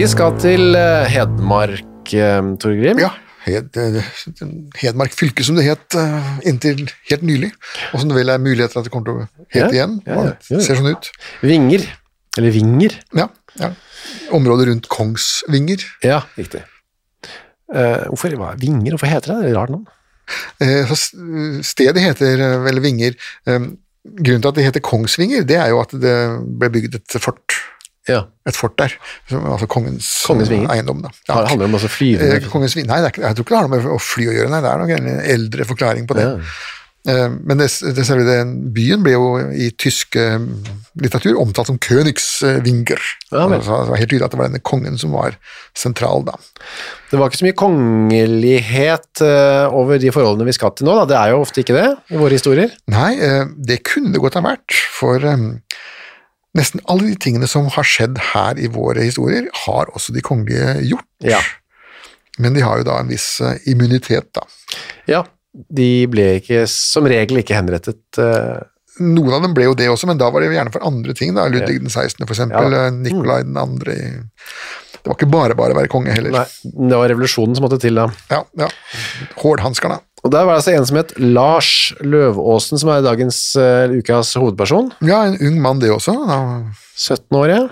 Vi skal til eh, Hedmark, eh, Torgrim. Ja, Hed, Hedmark fylke som det het eh, inntil helt nylig, og som det vel er muligheter at det kommer til å hete Ja, igjen. ja, ja, ser sånn ut. Vinger. Eller Vinger. Ja, ja. Området rundt Kongsvinger. Ja, riktig. Uh, hvorfor hva, Vinger? Hvorfor heter det det? et Rart navn. Uh, Stedet heter vel Vinger. Eh, Grunnen til at det heter Kongsvinger, det er jo at det ble bygd et fort, Ja. et fort der. som- Altså kongens, Kongens eiendom. Da. Det handler om også flyvende Eh, Kongens Nei, det er ikke, jeg tror ikke det har noe med å fly å gjøre, nei, det er nok en eldre forklaring på det. Ja. Eh, Men det, det, det, byen ble jo i tysk eh, litteratur omtalt som Königswinger. Ja, altså, det var helt tydelig at det var denne kongen som var sentral da. Det var ikke så mye kongelighet eh, over de forholdene vi skal til nå. Da. Det er jo ofte ikke det i våre historier. Nei, eh, det kunne det godt ha vært, for eh, nesten alle de tingene som har skjedd her i våre historier, har også de kongelige gjort. Ja. Men de har jo da en viss eh, immunitet, da. ja. De ble ikke, som regel ikke henrettet. Uh... Noen av dem ble jo det også, men da var det gjerne for andre ting. da, Ludvig den 16. for eksempel, Ja. eh, Nikolai den andre. Det var ikke bare bare å være konge heller. Nei, det var revolusjonen som måtte til da. Ja, ja. Hårdhanskerne. Og der var det altså en som het Lars Løvåsen, som er dagens uh, ukas hovedperson. Ja, en ung mann det også. Da. 17 år, ja.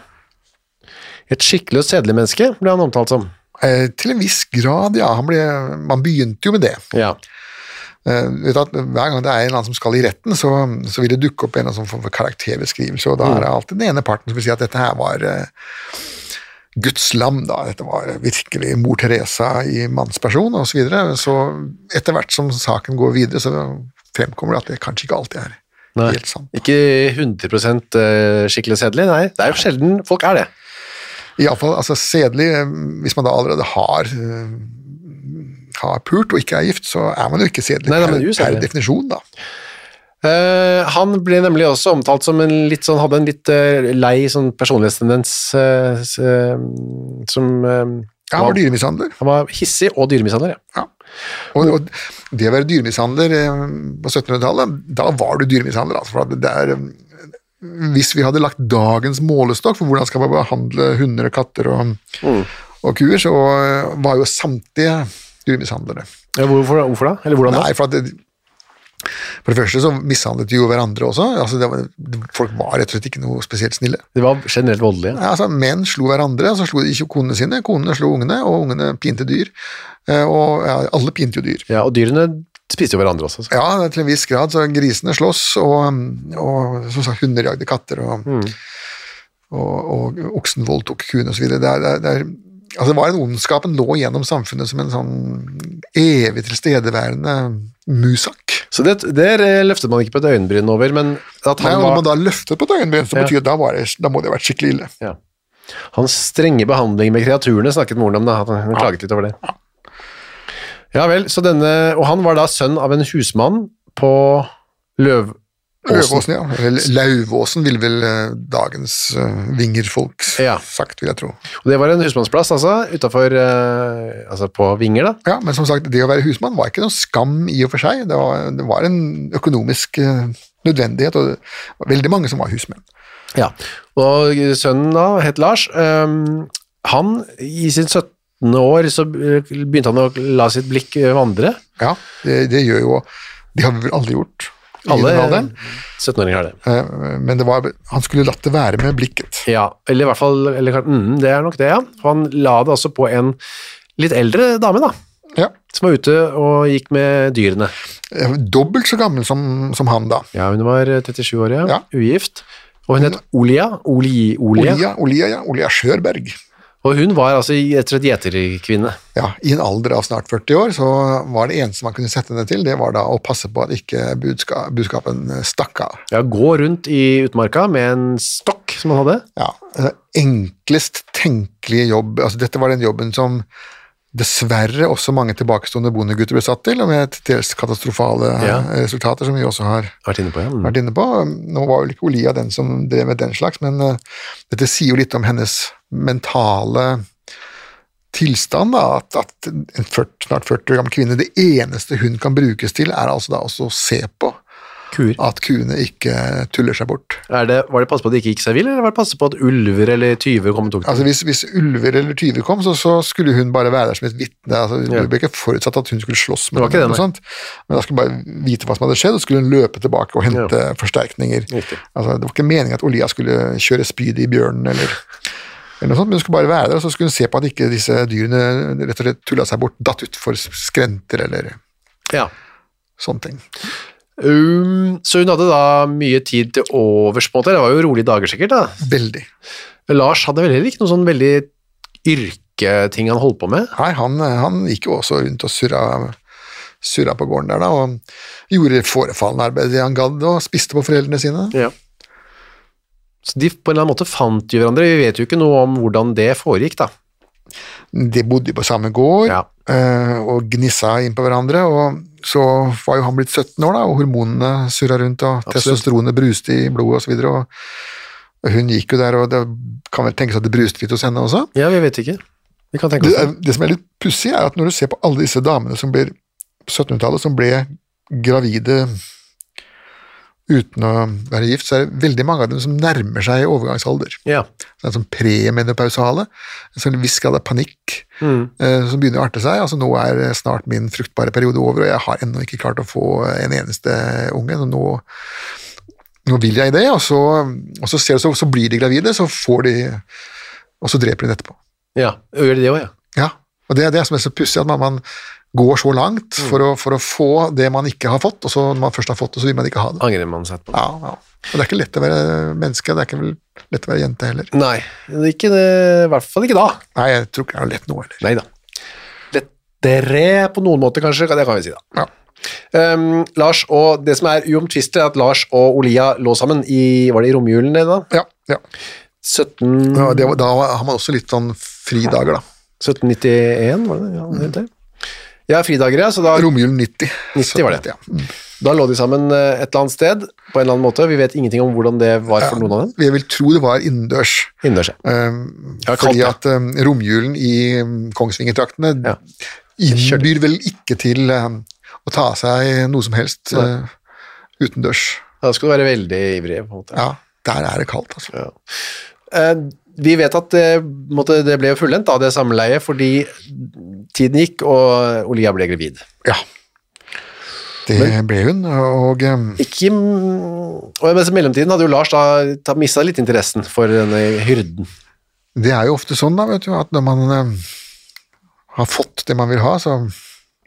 Et skikkelig og sedelig menneske ble han omtalt som. Eh, til en viss grad, ja. Han ble, man begynte jo med det. Ja. Eh, vet du at Hver gang det er en eller annen som skal i retten, så, så vil det dukke opp en eller annen form for karakterbeskrivelse, og da er det alltid den ene parten som vil si at dette her var eh, Guds lam, da. Dette var virkelig mor Teresa i mannsperson, osv. Så, videre. så etter hvert som saken går videre, så fremkommer det at det kanskje ikke alltid er Nei. helt sant. Ikke 100 eh, skikkelig sedelig, nei. Det er jo sjelden folk er det. Iallfall altså, sedelig, eh, hvis man da allerede har eh, har pult og ikke er gift, så er man jo ikke sedelig Nei, nei, per, per definisjon, da. Eh, han ble nemlig også omtalt som en litt sånn, hadde en litt uh, lei sånn personlighetstendens uh, som Ja, han var dyremishandler. Han var hissig og dyremishandler, ja. Ja. Og, og det å være dyremishandler på 1700-tallet, da var du dyremishandler. Altså, for det er, hvis vi hadde lagt dagens målestokk for hvordan skal man behandle hunder, og katter og, og kuer, så var jo samtlige dyremishandlere. Ja, Hvorfor, hvorfor da? Eller hvordan da? Nei, for at det, for det første så mishandlet de jo hverandre også. Altså det var, folk var rett og slett ikke noe spesielt snille. De var generelt voldelige. Ja, altså, menn slo hverandre, så slo de ikke konene sine. Konene slo ungene, og ungene pinte dyr. Eh, Og ja, alle pinte jo dyr. Ja, og dyrene spiste jo hverandre også. så. Ja, til en viss grad. Så grisene slåss, og, og som sagt, hunder jagde katter, og, og, og oksen voldtok kuene osv. Det, er- det, er- det, er- altså, det var en ondskapen lå gjennom samfunnet som en sånn evig tilstedeværende musak. Så det, det løftet man ikke på et øyenbryn over, men at Nei, han og når man da løftet på et øyenbryn, så Ja. betyr det da, da må det ha vært skikkelig ille. ja. Hans strenge behandling med kreaturene snakket moren om, da. at Han klaget litt over det. Ja vel, så denne Og han var da sønn av en husmann på Løv... Løvåsen, ja. Eller Lauvåsen ville vel eh, dagens uh, vingerfolk Ja. sagt, vil jeg tro. Og det var en husmannsplass, altså, utafor Altså på Vinger, da. Ja, men som sagt, det å være husmann var ikke noen skam i og for seg. Det var, det var en økonomisk eh, nødvendighet, og det var veldig mange som var husmenn. Ja. Og sønnen da, het Lars. ehm, han, i sin 17. år, så eh, begynte han å la sitt blikk eh, vandre. Ja, det, det gjør jo Det har vi vel aldri gjort. Alle 17-åringer har det. Eh, Men det var, han skulle latt det være med blikket. Ja, eller i hvert fall eller, mm, Det er nok det, ja. Han la det også på en litt eldre dame, da. Ja, Som var ute og gikk med dyrene. eh, Dobbelt så gammel som, som han, da. Ja, hun var 37 år, ja. Ja. Ugift. Og hun het Olia. Oli, Olia. Olia, Olia, ja. Olia Skjørberg. Og hun var altså rett og slett gjeterkvinne. Ja, I en alder av snart 40 år så var det eneste man kunne sette henne til, det var da å passe på at ikke budska, budskapen stakk av. Ja, gå rundt i utmarka med en stokk som han hadde. Ja, Enklest tenkelige jobb. altså Dette var den jobben som dessverre også mange tilbakestående bondegutter ble satt til, og med til dels katastrofale Ja. resultater, som vi også har Vært inne på, ja. Mm. vært inne på. Nå var vel ikke Olia den som drev med den slags, men uh, dette sier jo litt om hennes mentale tilstand, da, at, at en 40, snart 40 år gammel kvinne, det eneste hun kan brukes til, er altså da også å se på Kur. at kuene ikke tuller seg bort. Er det, var det passe på at de ikke gikk seg vill, eller var det passe på at ulver eller tyver kom og tok den? Altså hvis, hvis ulver eller tyver kom, så, så skulle hun bare være der som et vitne. Altså, Ja. Det ble ikke forutsatt at hun skulle slåss med det, og sånt. men da skulle hun bare vite hva som hadde skjedd, og skulle hun løpe tilbake og hente forsterkninger. Altså, det var ikke meningen at Olia skulle kjøre spydet i bjørnen eller, eller noe sånt, men hun skulle bare være der, og så skulle hun se på at ikke disse dyrene rett og slett tulla seg bort, datt utfor skrenter eller Ja. sånne ting. Um, så hun hadde da mye tid til overs, på en måte. Det var jo rolige dager, sikkert. da. Veldig. Lars hadde vel heller ikke noe sånn veldig yrketing han holdt på med? Nei, han, han gikk jo også rundt og surra, surra på gården der, da, og gjorde forefallende arbeid det han gadd, og spiste på foreldrene sine. Ja. Så de på en eller annen måte fant jo hverandre. Vi vet jo ikke noe om hvordan det foregikk, da. De bodde på samme gård Ja. eh, og gnissa inn på hverandre, og så var jo han blitt 17 år, da, og hormonene surra rundt, og testosteronet bruste i blodet og så videre, og hun gikk jo der, og det kan vel tenkes at det bruste litt hos henne også. Ja, vi vet ikke. Vi Det, oss det. det som er litt pussig, er at når du ser på alle disse damene som blir på 1700-tallet, som ble gravide uten å være gift, så er det veldig mange av dem som nærmer seg overgangsalder. Ja. sånn som premenopausale, en sånn viss grad av panikk Mm. eh, som begynner å arte seg. Altså Nå er snart min fruktbare periode over, og jeg har ennå ikke klart å få en eneste unge. Så nå, nå vil jeg det, og så, og så ser du så, så blir de gravide, så får de Og så dreper de det etterpå. ja. og Gjør de det òg, ja? Ja, og det er det som er så pussig, at man, man går så langt Mm. for, å, for å få det man ikke har fått, og så når man først har fått det, så vil man ikke ha det. Angrer man seg på. Ja, ja. Og det er ikke lett å være menneske, det er ikke lett å være jente heller. Nei, det er ikke det, i hvert fall ikke da. Nei, jeg tror ikke det er lett nå heller. Nei da. Lettere på noen måte, kanskje, det kan vi si, da. Ja. Um, Lars, og det som er uomtvistelig, er at Lars og Olia lå sammen i Var det i romjulen, det da? Ja, ja. 17, Ja, det, var- da har man også litt sånn fridager, da. 1791, var det det? Ja, det det? Ja, fridager, ja. Så da, Romjulen 90. 90 var det. Ja. Mm. da lå de sammen eh, et eller annet sted, på en eller annen måte. Vi vet ingenting om hvordan det var for noen av dem. Jeg vil tro det var innendørs. Innendørs, ja. Um, Ja, fordi ja. at um, romjulen i um, Kongsvinger-traktene Ja. innbyr vel ikke til um, å ta seg noe som helst uh, utendørs. Da skal du være veldig ivrig, på en måte. Ja, der er det kaldt, altså. Ja. Eh, vi vet at det, måtte, det ble fullendt det samleiet, fordi tiden gikk, og Olia ble gravid. Ja. Det ble hun, og um, Ikke, og mens i mellomtiden hadde jo Lars da mista litt interessen for denne hyrden. det er jo ofte sånn, da, vet du, at når man eh, har fått det man vil ha, så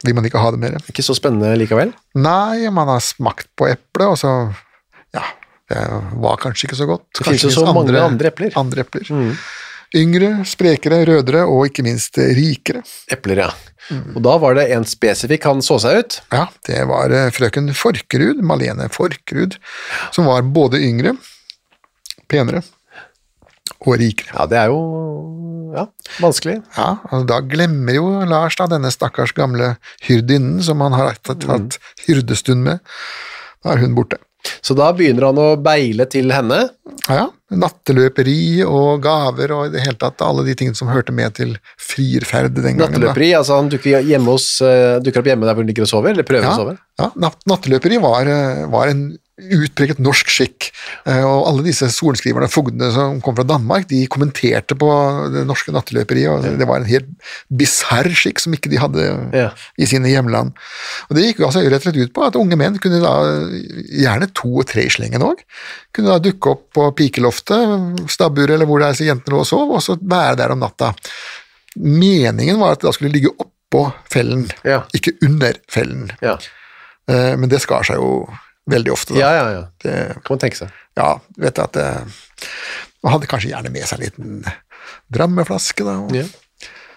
vil man ikke ha det mer. Ikke så spennende likevel. Nei, man har smakt på eplet, og så det var kanskje ikke så godt. Det finnes jo så mange andre epler. Mm. Andre epler. Yngre, sprekere, rødere og ikke minst rikere. Epler, ja. Og da var det en spesifikk han så seg ut. Ja, det var eh, frøken Forkerud, Malene Forkerud, som var både yngre, penere og rikere. Ja, det er jo ja, vanskelig. Ja, altså Da glemmer jo Lars da denne stakkars gamle hyrdinnen som han har hatt, hatt hyrdestund med. Da er hun borte. Så da begynner han å beile til henne. Ja. Natteløperi og gaver og i det hele tatt alle de tingene som hørte med til frierferd den gangen. da. Natteløperi, altså han dukker, hjemme hos, eh, dukker opp hjemme der hvor hun ligger og sover, eller prøver Ja, å sove. ja natteløperi var, eh, var en utpreget norsk skikk, eh, og alle disse sorenskriverne og fogdene som kom fra Danmark, de kommenterte på det norske natteløperiet, og det var en helt bisarr skikk som ikke de hadde Ja. i sine hjemland. Og Det gikk jo altså rett og slett ut på at unge menn kunne da, gjerne to og tre i slengen òg, kunne da dukke opp på pikeloftet, stabburet eller hvor det er jentene lå og sov, og så være der om natta. Meningen var at det da skulle ligge oppå fellen, Ja. ikke under fellen. Ja. Eh, Men det skar seg jo veldig ofte. Da. ja, ja, ja. Det, Kan man tenke seg. ja, vet du at det, Man hadde kanskje gjerne med seg en liten drammeflaske, da, og Ja.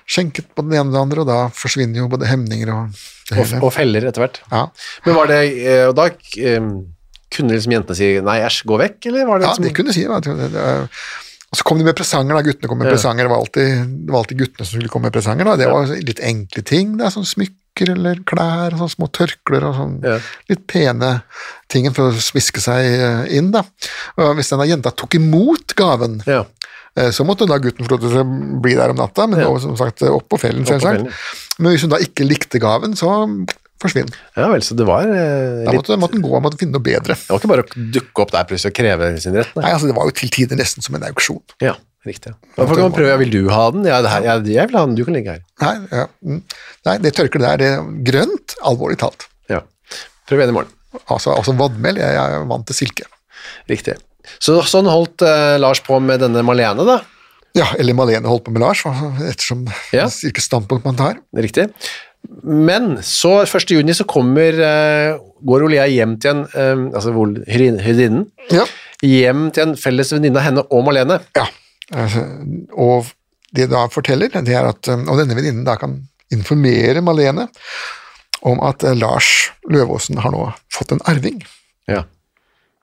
skjenket på den ene og den andre, og da forsvinner jo både hemninger og Og, og feller etter hvert. Ja, Men var det eh, Og da eh, kunne liksom jentene si nei, æsj, gå vekk, eller var det ja liksom de kunne si. vet det- Og så kom de med presanger, da. Guttene kom med Ja. presanger. Det var, alltid, det var alltid guttene som skulle komme med presanger. da. Det var litt enkle ting. Er sånn smykker eller klær, og sånn små tørklær og sånn Ja. litt pene ting for å smiske seg eh, inn, da. Og hvis denne jenta tok imot gaven, Ja. Eh, Så måtte da gutten få bli der om natta, men Ja. som sagt opp på fellen, selvsagt. Men hvis hun da ikke likte gaven, så forsvinn. ja vel, så det var eh, Da litt måtte, måtte hun gå og måtte finne noe bedre. Det var ikke bare å dukke opp der plutselig og kreve sin rett. Nei. Altså Det var jo til tider nesten som en auksjon. Ja, riktig. Hvorfor kan man prøve? Ja, vil du ha den? Ja, det her, ja, jeg vil ha den, du kan ligge her. Nei, ja. mm. Nei det tørkleet der, det er grønt, alvorlig talt. Ja. Prøv igjen i morgen. Altså, altså vadmel, jeg, jeg er vant til silke. Riktig. Så sånn holdt eh, Lars på med denne Malene, da. Ja, eller Malene holdt på med Lars, ettersom Ja. hvilket standpunkt man tar. Riktig. Men så 1. juni så kommer uh, går Olea hjem til en eh, altså hvor- Ja. hjem til en felles venninne av henne og Malene. Ja, altså, og det da forteller, det er at um, Og denne venninnen da kan informere Malene om at eh, Lars Løvaasen har nå fått en arving. Ja.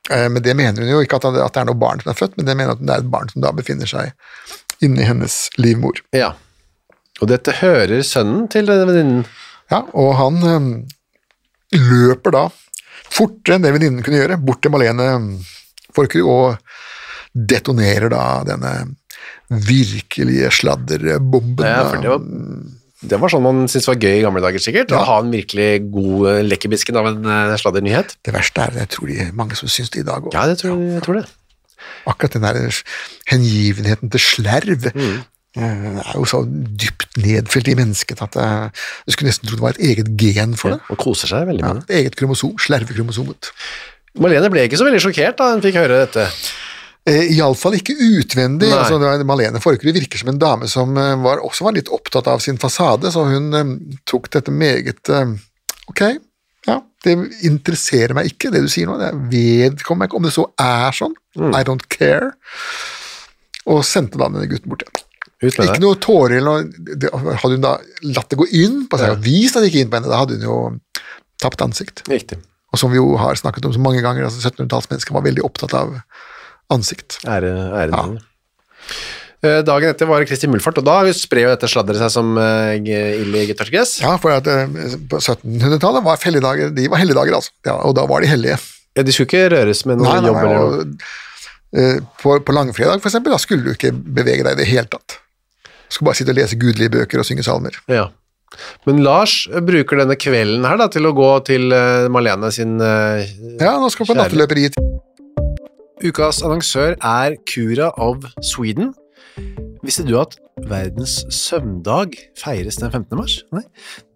Eh, Men det mener hun jo ikke at det er noe barn som er født, men det mener hun at det er et barn som da befinner seg inni hennes livmor. ja. Og dette hører sønnen til denne venninnen. Ja, og han um, løper da fortere enn det venninnen kunne gjøre, bort til Malene um, Forkerud og detonerer da denne virkelige sladderbomben. Ja, for det var, det var sånn man syntes var gøy i gamle dager, sikkert. Ja. Å ha en virkelig god eh, lekkerbisken av en sladdernyhet. Det verste er, jeg tror de er mange som syns det i dag òg. Ja, det tror, jeg tror det. Akkurat den der hengivenheten til slerv Mm. Eh, er jo så dypt nedfelt i mennesket at eh, du skulle nesten tro det var et eget gen for det. Og koser seg veldig Ja, med det. Ja, eget kromosom, slervekromosomet. Malene ble ikke så veldig sjokkert da hun fikk høre dette. Eh, Iallfall ikke utvendig. Nei. altså det var- Malene Forkerud virker som en dame som var, også var litt opptatt av sin fasade, så hun tok dette meget eh, Ok, ja, det interesserer meg ikke, det du sier nå. Det vedkommer meg ikke om det så er sånn. Mm. I don't care. Og sendte da denne gutten bort igjen. Ikke noe tårer eller noe Hadde hun da latt det gå inn på seg og vist at det gikk inn på henne, da hadde hun jo tapt ansikt. Riktig. Og som vi jo har snakket om så mange ganger, altså 1700-tallsmennesker var veldig opptatt av ansikt. Ære, ære Ja. Eh, Dagen etter var det Kristi Mulfart, og da sprer jo dette sladderet seg som eh, ild i tørkegress. Ja, for at eh, på 1700-tallet var helligdager, de var helligdager, altså. Ja, og da var de hellige. Ja, de skulle ikke røres med noen Nei, nei, jobb nei, eller noe. på, på langfredag, for eksempel, da skulle du ikke bevege deg i det hele tatt. Skulle bare sitte og lese gudelige bøker og synge salmer. Ja. Men Lars bruker denne kvelden her da, til å gå til eh, Malene sin uh, Ja, nå skal vi på natteløperiet. Ukas annonsør er Cura of Sweden. Visste du at verdens søvndag feires den 15. mars? Nei.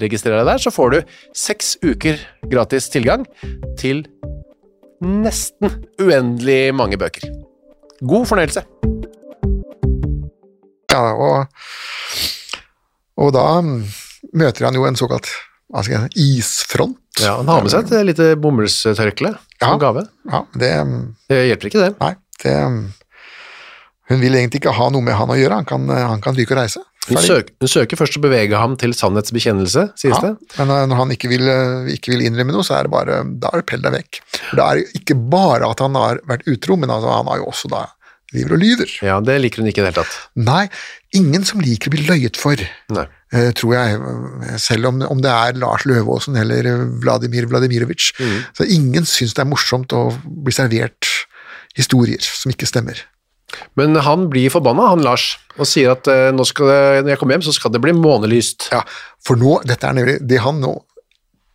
registrer deg der, så får du seks uker gratis tilgang til nesten uendelig mange bøker. God fornøyelse. Ja, og, og da møter han jo en såkalt altså, isfront. Ja, Han har med seg et lite bomullstørkle som Ja. gave. Ja, det, Det hjelper ikke, det. nei, det Hun vil egentlig ikke ha noe med han å gjøre, han kan, han kan ryke og reise. Hun, søk, hun søker først å bevege ham til sannhetsbekjennelse, sies Ja, det. men eh, når han ikke vil, eh, ikke vil innrømme noe, så er det bare Da er det pell deg vekk. For Det er jo ikke bare at han har vært utro, men altså, han har jo også da driver og lyver. Ja, Det liker hun ikke i det hele tatt. Nei, ingen som liker å bli løyet for, Nei. eh, tror jeg. Selv om, om det er Lars Løvaasen eller Vladimir Vladimirovitsj. Mm. Så ingen syns det er morsomt å bli servert historier som ikke stemmer. Men han blir forbanna, han Lars, og sier at eh, nå skal det, når jeg kommer hjem, så skal det bli månelyst. Ja, for nå, dette er nemlig det han nå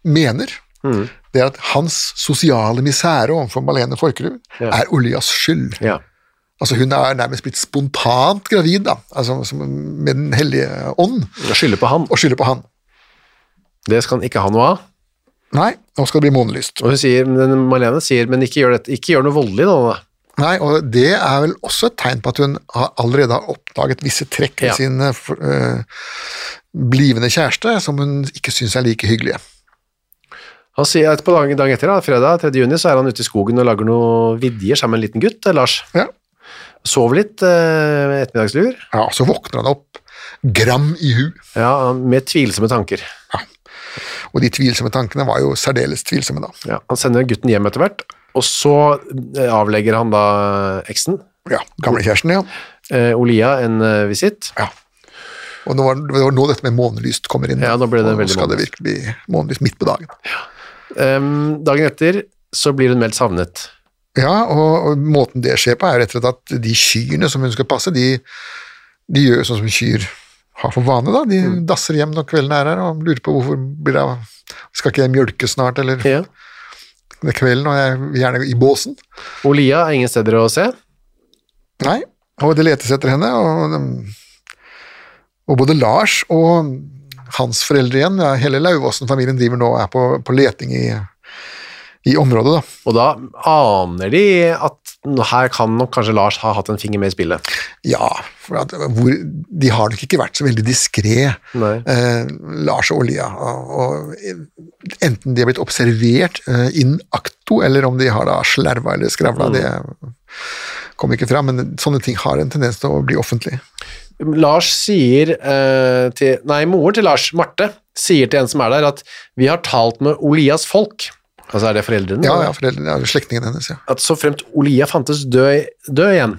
mener, Mm. det er at hans sosiale misere overfor Malene Forkerud Ja. er Olias skyld. Ja. Altså Hun er nærmest blitt spontant gravid da, altså, med Den hellige ånd, Og skylder på han. og skylder på han. Det skal han ikke ha noe av. Nei, nå skal det bli månelyst. Og hun sier, men sier, men ikke gjør, dette, ikke gjør noe voldelig nå. da. Nei, og Det er vel også et tegn på at hun har allerede har oppdaget visse trekk ved Ja. sin uh, blivende kjæreste som hun ikke syns er like hyggelige. Han sier at på dagen, dagen etter, da, fredag 3. juni, så er han ute i skogen og lager noe vidjer sammen med en liten gutt, eh, Lars. Ja. Sover litt uh, ettermiddagslur, ja, Så våkner han opp, gram i hu, ja, med tvilsomme tanker. Ja. og de tvilsomme tankene var jo særdeles tvilsomme da. Ja, han sender gutten hjem etter hvert, og så eh, avlegger han da eksen, Ja, Gamlekjæresten, ja. eh, Olia, en eh, visitt. ja. Og nå var, det var nå dette med månelyst kommer inn. Ja, nå ble det og veldig skal det virkelig bli månelyst midt på dagen. Em, dagen etter så blir hun meldt savnet. Ja, og, og måten det skjer på er rett og slett at de kyrne som hun skal passe, de, de gjør sånn som kyr har for vane, da. De Mm. dasser hjem når kvelden er her og lurer på hvorfor blir det Skal ikke jeg mjølke snart, eller Ja. Kvelden, og jeg vil gjerne i båsen. Og Lia er ingen steder å se. Nei, og det letes etter henne, og, og både Lars og hans foreldre igjen, ja, hele Lauvåsen-familien driver nå og er på, på leting i, i området, da. Og da aner de at her kan nok kanskje Lars ha hatt en finger med i spillet. Ja, for at, hvor, de har nok ikke vært så veldig diskré, eh, Lars og Olia. Og, og enten de har blitt observert eh, in acto, eller om de har da slerva eller skravla, det kommer ikke fram, men sånne ting har en tendens til å bli offentlig. Lars sier eh, til Nei, moren til Lars, Marte, sier til en som er der, at vi har talt med Olias folk. Altså er det foreldrene? Ja, ja, foreldrene, ja, slektningene hennes, ja. At så fremt Olia fantes død, død igjen,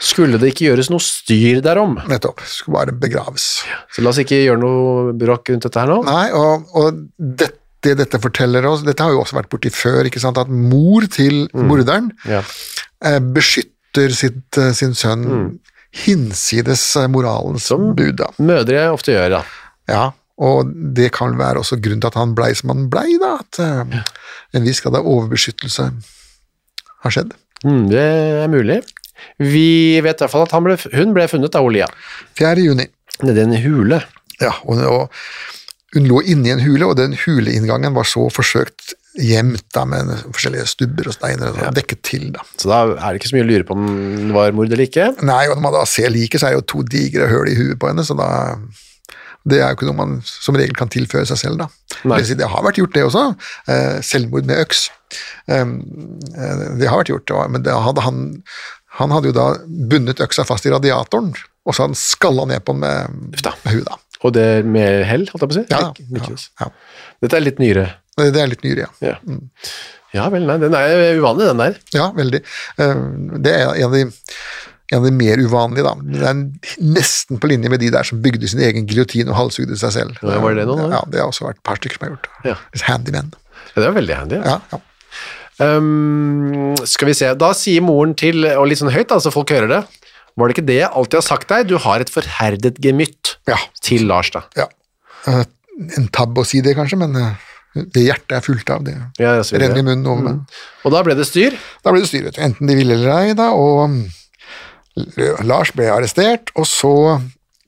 skulle det ikke gjøres noe styr derom. Nettopp. Skulle bare begraves. Så la oss ikke gjøre noe bråk rundt dette her nå. Nei, og, og det, det dette forteller oss Dette har jo også vært borti før, ikke sant, at mor til morderen Ja. eh, beskytter sitt, eh, sin sønn hinsides moralens moralens Som- bud. Da. Mødre ofte gjør, da. Ja, og det kan være også grunnen til at han blei som han blei, da. At eh, en viss grad av overbeskyttelse har skjedd. Mm, det er mulig. Vi vet i hvert fall at han ble, hun ble funnet av Olia. 4. juni. i en hule. Ja, og, og hun lå inni en hule, og den huleinngangen var så forsøkt gjemt da, med forskjellige stubber og steiner og ja. dekket til. da. Så da er det ikke så mye å lure på om den var mord eller ikke. Nei, og når man da ser liket, så er det jo to digre høl i huet på henne, så da det er jo ikke noe man som regel kan tilføre seg selv, da. Si, det har vært gjort, det også. Eh, selvmord med øks. Eh, det har vært gjort, men det hadde han, han hadde jo da bundet øksa fast i radiatoren, og så hadde han skalla ned på med, med huet. da. Og det er med hell, holdt jeg på å si. Ja, ja, ja, Dette er litt nyere. Det er litt nyere, ja. Ja. ja vel, nei, den er uvanlig, den der. Ja, veldig. Eh, Det er en av de, en av de mer uvanlige, da. Det er nesten på linje med de der som bygde sin egen giljotin og halshugde seg selv. Ja, var det noen, da? Ja, det har også vært et par stykker som har gjort det. Ja. Handymen. Ja, det er veldig handy. Ja, ja. Um, skal vi se, da sier moren til, og litt sånn høyt da, så folk hører det, var det ikke det jeg alltid har sagt deg? Du har et forherdet gemytt Ja. til Lars da. ja. Eh, En tabbe å si det, kanskje, men eh, det hjertet er fullt av. Det Ja, det. renner i munnen over meg. Og da ble det styr. Da ble det styr, vet du. Enten de ville eller ei, da, og mm, Lars ble arrestert, og så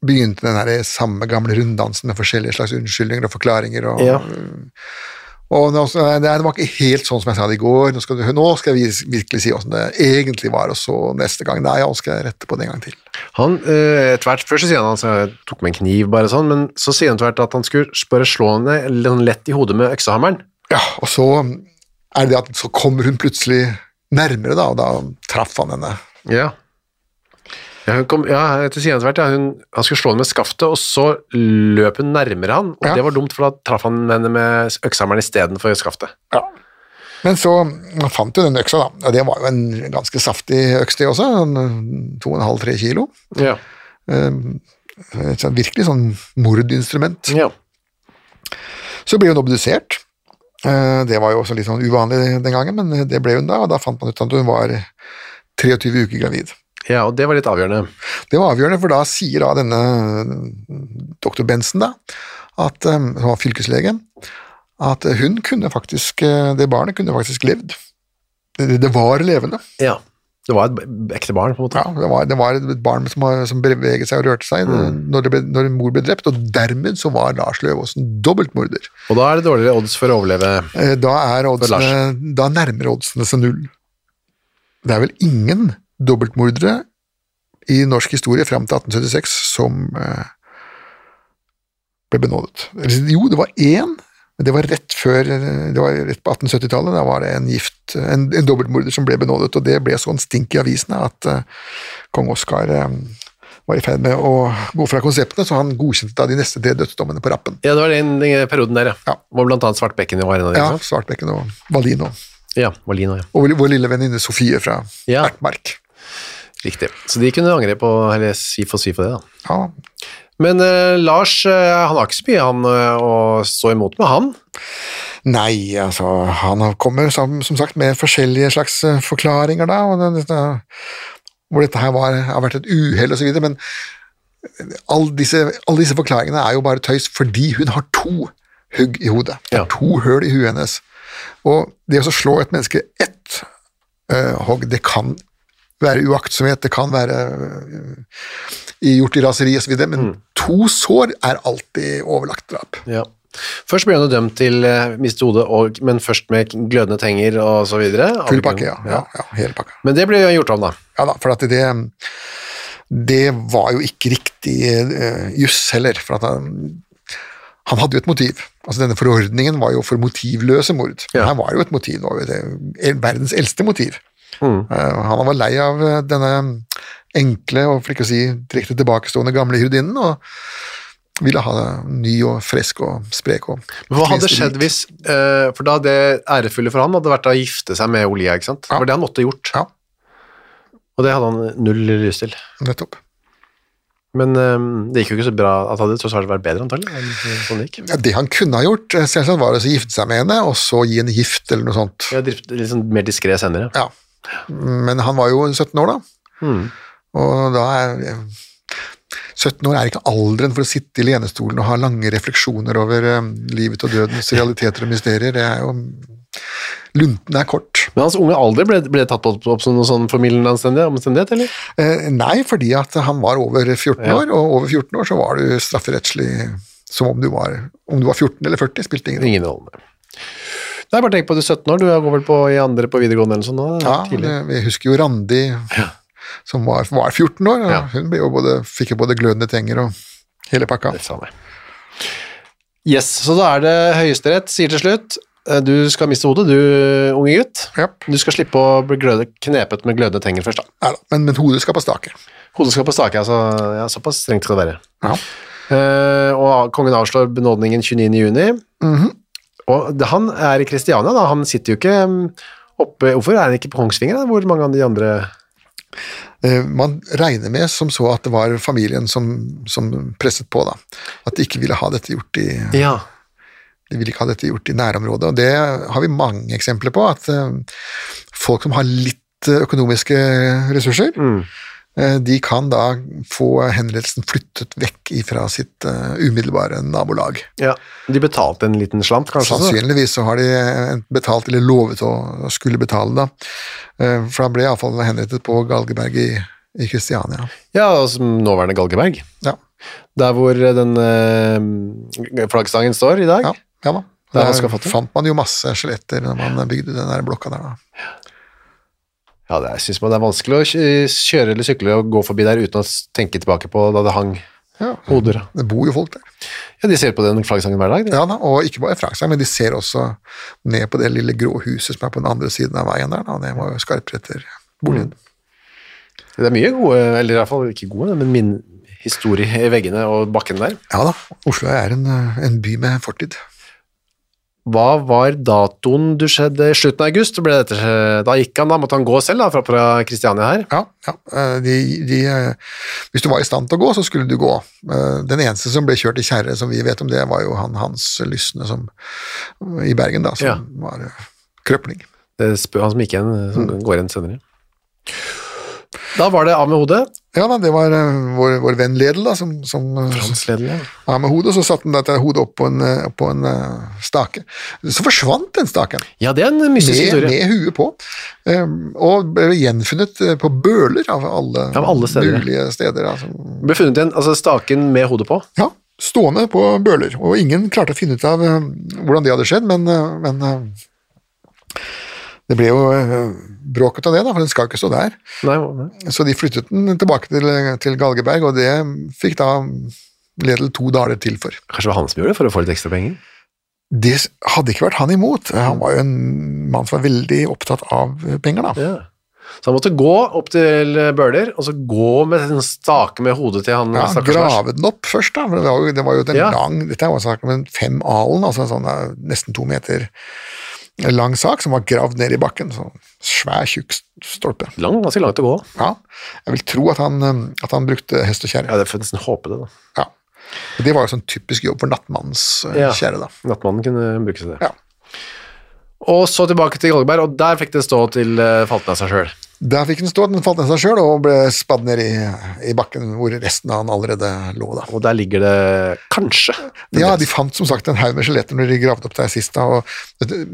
begynte den her samme gamle runddansen med forskjellige slags unnskyldninger og forklaringer. Og, Ja. og det, var det var ikke helt sånn som jeg sa det i går. Nå skal, du, nå skal jeg virkelig si åssen det egentlig var, og så neste gang Nei, nå skal jeg rette på det en gang til. Han, eh, etter hvert, først så sier han at han tok med en kniv bare sånn, men så sier han etter hvert at han skulle bare slå henne sånn lett i hodet med øksehammeren. Ja, og så er det det at så kommer hun plutselig nærmere, da, og da traff han henne. Ja. Ja, kom, ja, til hvert, ja, hun, han skulle slå henne med skaftet, og så løp hun nærmere han, og Ja. det var dumt, for da traff han henne med øksehammeren istedenfor skaftet. Ja. Men så man fant hun den øksa, da. Og det var jo en ganske saftig øks, det også. en To og en halv, tre kilo. Ja. Eh, Et sånn virkelig sånn mordinstrument. ja. Så ble hun obdusert. Eh, Det var jo også litt sånn uvanlig den gangen, men det ble hun da, og da fant man ut at hun var 23 uker gravid. Ja, og det var litt avgjørende. Det var avgjørende, for da sier da denne doktor Bensen, da, at, eh, som var fylkeslege, at hun kunne faktisk, eh, det barnet kunne faktisk levd. Det, det var levende. Ja. Det var et ekte barn, på en måte. Ja, det var, det var et barn som, som beveget seg og rørte seg når, det ble, når mor ble drept, og dermed så var Lars Løvaasen dobbeltmorder. Og da er det dårligere odds for å overleve. Eh, Da er oddsene, da nærmer oddsene seg null. Det er vel ingen dobbeltmordere i norsk historie fram til 1876 som eh, ble benådet. Jo, det var én, men det var rett før eh, Det var rett på 1870-tallet. Da var det en gift, en, en dobbeltmorder som ble benådet, og det ble sånn stink i avisene at eh, kong Oskar var i ferd med å gå fra konseptene, så han godkjente da de neste tre dødsdommene på rappen. Ja, det var den, den perioden der, ja. Ja. Hvor blant annet Svartbekken var en av dem. Ja. Svartbekken og Valino. Ja, Valino, ja. og vår lille venninne Sofie fra Ja. Ertmark. Riktig. Så de kunne angre på, eller si for si for det, da. Ja, Men eh, Lars, eh, han har ikke så mye han eh, å stå imot med, han. Nei, altså, han kommer som, som sagt med forskjellige slags eh, forklaringer da, og det, det, hvor dette her var, har vært et uhell videre, men alle disse, alle disse forklaringene er jo bare tøys fordi hun har to hugg i hodet. Det er Ja. to høl i huet hennes. Og det å slå et menneske ett uh, hogg, det kan være uaktsomhet, det kan være eh, gjort i raseri videre, men to sår er alltid overlagt drap. Ja. Først ble han dømt til mistet miste hodet, men først med glødende tenger videre. Full pakke, ja. ja, ja hele pakka. Men det ble jo gjort om, da. Ja da, for at det, det var jo ikke riktig uh, juss heller, for at han, han hadde jo et motiv. Altså Denne forordningen var jo for motivløse mord. Ja. Her var jo et motiv, det var jo det, verdens eldste motiv. Mm. Eh, han var lei av eh, denne enkle og for ikke å si direkte tilbakestående gamle hyrdinnen, og ville ha ny og frisk og sprek. Og Men hva hadde skjedd hvis eh, For da det ærefulle for han hadde vært å gifte seg med Olia, ikke sant? Det var det han måtte gjort. Ja, Og det hadde han null lyst til. nettopp. Men um, det gikk jo ikke så bra at hadde det tross alt vært bedre, antagelig. Sånn det. Ja, det han kunne ha gjort, selvsagt, var å gifte seg med henne, og så gi henne gift eller noe sånt. Ja, litt sånn mer diskré senere. Ja. Men han var jo 17 år da, Mm. og da er 17 år er ikke alderen for å sitte i lenestolen og ha lange refleksjoner over eh, livet og dødens realiteter og mysterier. Det er jo Lunten er kort. Men hans unge alder ble, ble tatt opp, opp som noen sånn formildende omstendighet, omstendighet, eller? Eh, nei, fordi at han var over 14 Ja. år, og over 14 år så var du strafferettslig som om du var, om du var 14 eller 40, spilte ingen rolle. Ingen rolle. Nei, bare tenk på du er 17 år, du går vel på i andre på videregående eller sånn nå? Ja, tidlig. vi husker jo Randi, som var, var 14 år, Ja. hun jo både, fikk jo både glødende tenger og hele pakka. Det sa meg. Yes, så da er det Høyesterett sier til slutt eh, du skal miste hodet, du unge gutt. Yep. Du skal slippe å bli gløde, knepet med glødende tenger først, da. Neida, men, men hodet skal på stake. Hodet skal på stake, altså. Ja, såpass strengt skal det være. Ja. Uh, og kongen avslår benådningen 29. juni. Mhm. Og han er i Kristiania, da. Han sitter jo ikke mm, oppe Hvorfor er han ikke på Kongsvinger, da? Hvor mange av de andre Eh, Man regner med som så at det var familien som, som presset på, da. At de ikke ville ha dette gjort i Ja. De ville ikke ha dette gjort i nærområdet, og det har vi mange eksempler på. At eh, folk som har litt eh, økonomiske ressurser, eh, de kan da få henrettelsen flyttet vekk fra sitt eh, umiddelbare nabolag. ja. De betalte en liten slant, kanskje? Sannsynligvis så har de eh, betalt eller lovet å skulle betale, da. Eh, For han ble iallfall henrettet på Galgeberg i, i Kristiania. Ja, altså nåværende Galgeberg. Ja, Der hvor den øh, flaggstangen står i dag. ja, ja da. Der Der fant man jo masse skjeletter når man bygde den der blokka der. da. Ja, det, synes man det er vanskelig å kjøre eller sykle og gå forbi der uten å tenke tilbake på da det hang Ja, hoder. Det bor jo folk der. Ja, de ser på den flaggsangen hver dag. Det. Ja da, Og ikke bare flaggsangen, men de ser også ned på det lille grå huset som er på den andre siden av veien der. da. Det var jo skarpretter boligen. Det er mye gode, eller i hvert fall ikke gode, men min historie i veggene og bakken der. Ja da, Oslo er en, en by med fortid. Hva var datoen du skjedde i slutten av august? Dette, da gikk han da, måtte han gå selv da, fra, Kristiania her? Ja, ja. eh, De, de, eh, hvis du var i stand til å gå, så skulle du gå. Eh, Den eneste som ble kjørt i kjerre, som vi vet om det, var jo han Hans Lysne som, i Bergen, da, som Ja. var krøpling. Det spør han som gikk igjen, som går igjen senere. Da var det av med hodet. Ja da, det var eh, vår, vår venn Ledel da, som, som Ledel, ja. av med hodet, Og så satte han dette hodet opp på en, eh, på en eh, stake. Så forsvant den staken. Ja, det er en mystisk med, historie. med huet på, um, og ble gjenfunnet eh, på Bøler av alle, Av alle steder. mulige steder. Altså. Ble funnet igjen, altså staken med hodet på. Ja, stående på Bøler, og ingen klarte å finne ut av eh, hvordan det hadde skjedd, men, eh, men eh, det ble jo uh, bråk av det, da, for den skal jo ikke stå der. Nei, nei. Så de flyttet den tilbake til, til Galgeberg, og det fikk da Ledel to daler til for. Kanskje det var han som gjorde det, for å få litt ekstra penger? Det hadde ikke vært han imot. Han var jo en mann som var veldig opptatt av penger, da. Ja. Så han måtte gå opp til Bøler, og så gå med en stake med hodet til han Ja, grave den opp først, da. For det var jo, det var jo en Ja. lang Dette var snakk om en fem alen, altså en sånn eh, nesten to meter lang sak som var gravd ned i bakken. Sånn svær, tjukk stolpe. Lang, ganske langt å gå. Ja. Jeg vil tro at han, eh, at han brukte hest og kjerre. Ja, det får nesten håpe det, da. Ja. Og Det var jo sånn typisk jobb for nattmannens eh, Ja. kjerre, da. Nattmannen kunne bruke seg det. Ja. Og så tilbake til Galgeberg, og der fikk det stå til uh, falten av seg sjøl. Der fikk den stå, den falt ned seg sjøl og ble spadd ned i, i bakken hvor resten av den allerede lå, da. Og der ligger det kanskje Ja, de fant som sagt en haug med skjeletter når de gravde opp der sist, da, og det,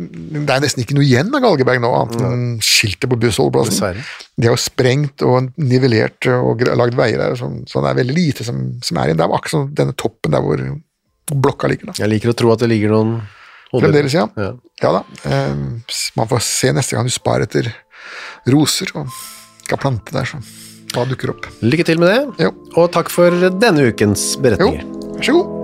er nesten ikke noe igjen av Galgeberg nå, annet enn skiltet på bussholdeplassen. De har jo sprengt og nivellert og lagd veier der, så, så det er veldig lite som, som er igjen. Det er akkurat som denne toppen der hvor blokka ligger. da. Jeg liker å tro at det ligger noen. Fremdeles, ja. Ja. Ja da. Eh, man får se neste gang du spar etter roser og skal plante der, så hva dukker opp. Lykke til med det, Jo, og takk for denne ukens jo, vær så god.